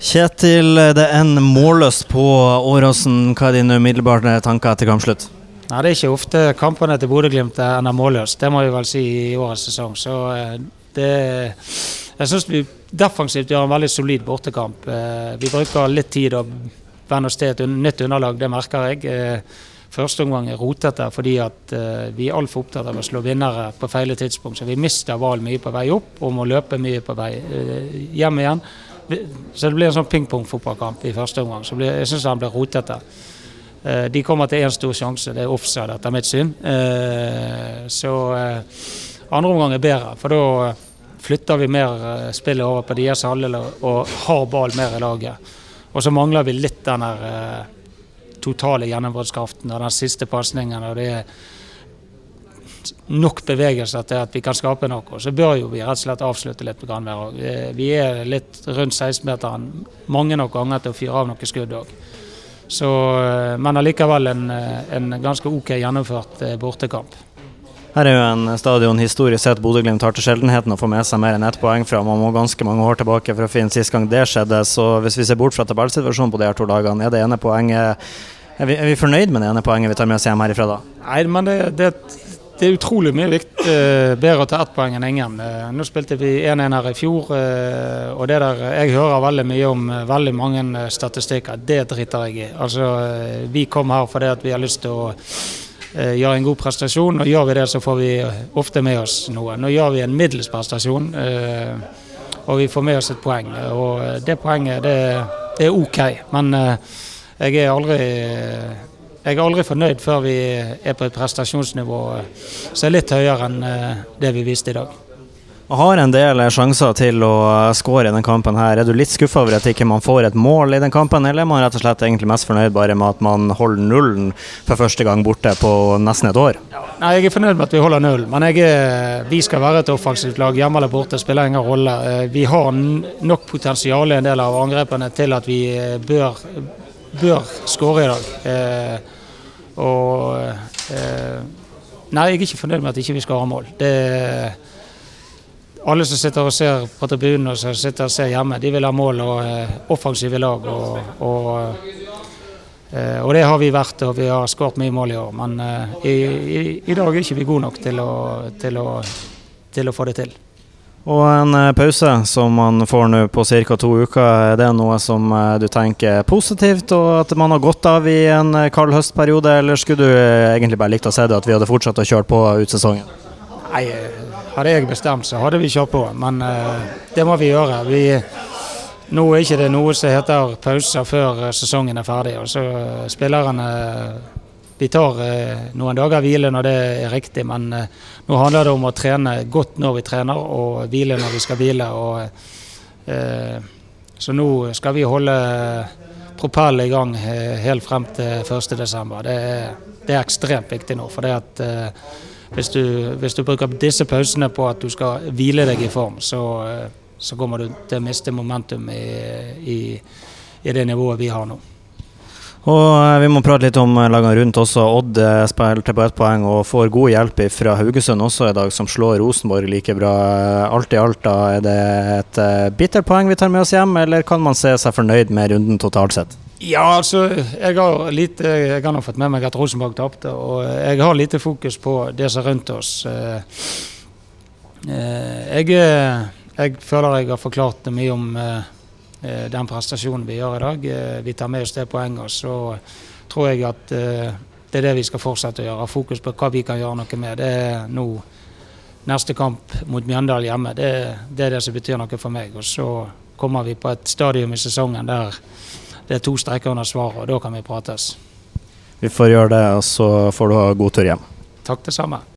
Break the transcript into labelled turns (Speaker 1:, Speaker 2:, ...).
Speaker 1: Kjetil, det er en målløst på Åråsen. Hva er dine umiddelbare tanker etter kampslutt?
Speaker 2: Nei, Det er ikke ofte kampene til Bodø-Glimt ender målløst, det må vi vel si i årets sesong. Så eh, det Jeg syns vi defensivt gjør en veldig solid bortekamp. Eh, vi bruker litt tid å vende oss til et nytt underlag, det merker jeg. Eh, første omgang er rotete fordi at vi er altfor opptatt av å slå vinnere på feile tidspunkt. Så vi mister ball mye på vei opp og må løpe mye på vei hjem igjen. Så det blir en sånn pingpong-fotballkamp i første omgang. Så blir, jeg syns han blir rotete. Eh, de kommer til én stor sjanse, det er offside etter mitt syn. Eh, så eh, andre omgang er bedre, for da flytter vi mer spillet over på deres halvdel og har ball mer i laget. Og så mangler vi litt den totale gjennombruddskraften og den siste pasningen. og det er nok bevegelser til at vi kan skape noe, så bør jo vi rett og slett avslutte litt på Granvær Vi er litt rundt 16-meteren mange nok ganger til å fyre av noen skudd òg. Eh, men allikevel en, eh, en, ganske OK gjennomført eh, bortekamp.
Speaker 1: Her er jo en stadion historisk sett Bodø-Glimt har til sjeldenheten å få med seg mer enn ett poeng fra. Man må ganske mange år tilbake for å finne sist gang det skjedde. Så hvis vi ser bort fra tabellsituasjonen på de her to dagene, er det ene poenget er vi, er vi fornøyd med det ene poenget vi tar med oss hjem herifra da?
Speaker 2: Nei, men det, det, det er utrolig mye vikt, eh, bedre å ta ett poeng enn ingen. Eh, nå spilte vi 1-1 her i fjor, eh, og det der, jeg hører veldig mye om veldig mange statistikker. Det driter jeg i. Altså, Vi kom her fordi at vi har lyst til å gjøre en god prestasjon, og gjør vi det så får vi ofte med oss noe. Nå gjør vi en middels prestasjon, og vi får med oss et poeng. Og det poenget, det, det er OK. Men jeg er aldri jeg er aldri fornøyd før vi er på et prestasjonsnivå som er litt høyere enn eh, det vi viste i dag.
Speaker 1: Og har en del sjanser til å skåre i denne kampen. her. Er du litt skuffa over at ikke man får et mål i den kampen, eller er man rett og slett egentlig mest fornøyd bare med at man holder nullen for første gang borte på nesten et år?
Speaker 2: Nei, Jeg er fornøyd med at vi holder null, men er, vi skal være et offensivt lag. Hjemme eller borte spiller ingen rolle. Eh, vi har nok potensial i en del av angrepene til at vi eh, bør bør skåre i dag. Eh, og eh, Nei, jeg er ikke fornøyd med at ikke vi ikke skårer mål. Det, alle som sitter og ser på tribunen og som sitter og ser hjemme, de vil ha mål og eh, offensive lag. Og, og, eh, og, det har vi vært, og vi har skåret mye mål i år. Men eh, i, i, i, dag er ikke vi gode nok til å, til å, til å få det til.
Speaker 1: Og en eh, pause som man får nå på ca. to uker, er det noe som eh, du tenker er positivt, og at man har gått av i en eh, kald høstperiode, eller skulle du egentlig bare likt å se det at vi hadde fortsatt å kjøre på ut sesongen?
Speaker 2: Nei, hadde jeg bestemt så hadde vi kjørt på, men det må vi gjøre. Vi, nå er ikke det noe som heter pauser før sesongen er ferdig. og så Spillerne vi tar eh, noen dager hvile når det er riktig, men eh, nå handler det om å trene godt når vi trener, og hvile når vi skal hvile. Og, eh, så nå skal vi holde propellen i gang helt frem til 1.12. Det, det er ekstremt viktig nå. for det at hvis du, hvis du, bruker disse pausene på at du skal hvile deg i form, så, så kommer du til å miste momentum i, i, i det nivået vi har nå.
Speaker 1: Og eh, Vi må prate litt om eh, lagene rundt også. Odd eh, spilte på ett poeng og får god hjelp fra Haugesund også i dag, som slår Rosenborg like bra. Alt i alt da, er det et bittert poeng vi tar med oss hjem, eller kan man se seg fornøyd med runden totalt sett?
Speaker 2: Ja, altså, jeg har, lite, jeg har nå fått med meg at Rosenborg tapte, og jeg har lite fokus på det som er rundt oss. Jeg, jeg føler jeg har forklart mye om den prestasjonen vi gjør i dag. Eh, vi tar med oss det poenget. Så tror jeg at eh, det er det vi skal fortsette å gjøre. Fokus på hva vi kan gjøre noe med. Det er nå neste kamp mot Mjøndalen hjemme. Det, det, er det som betyr noe for meg. Og så kommer vi på et stadium i sesongen der det er to streker under svaret, og da kan vi prates.
Speaker 1: Vi får gjøre det, og så får du ha god tur hjem.
Speaker 2: Takk det samme.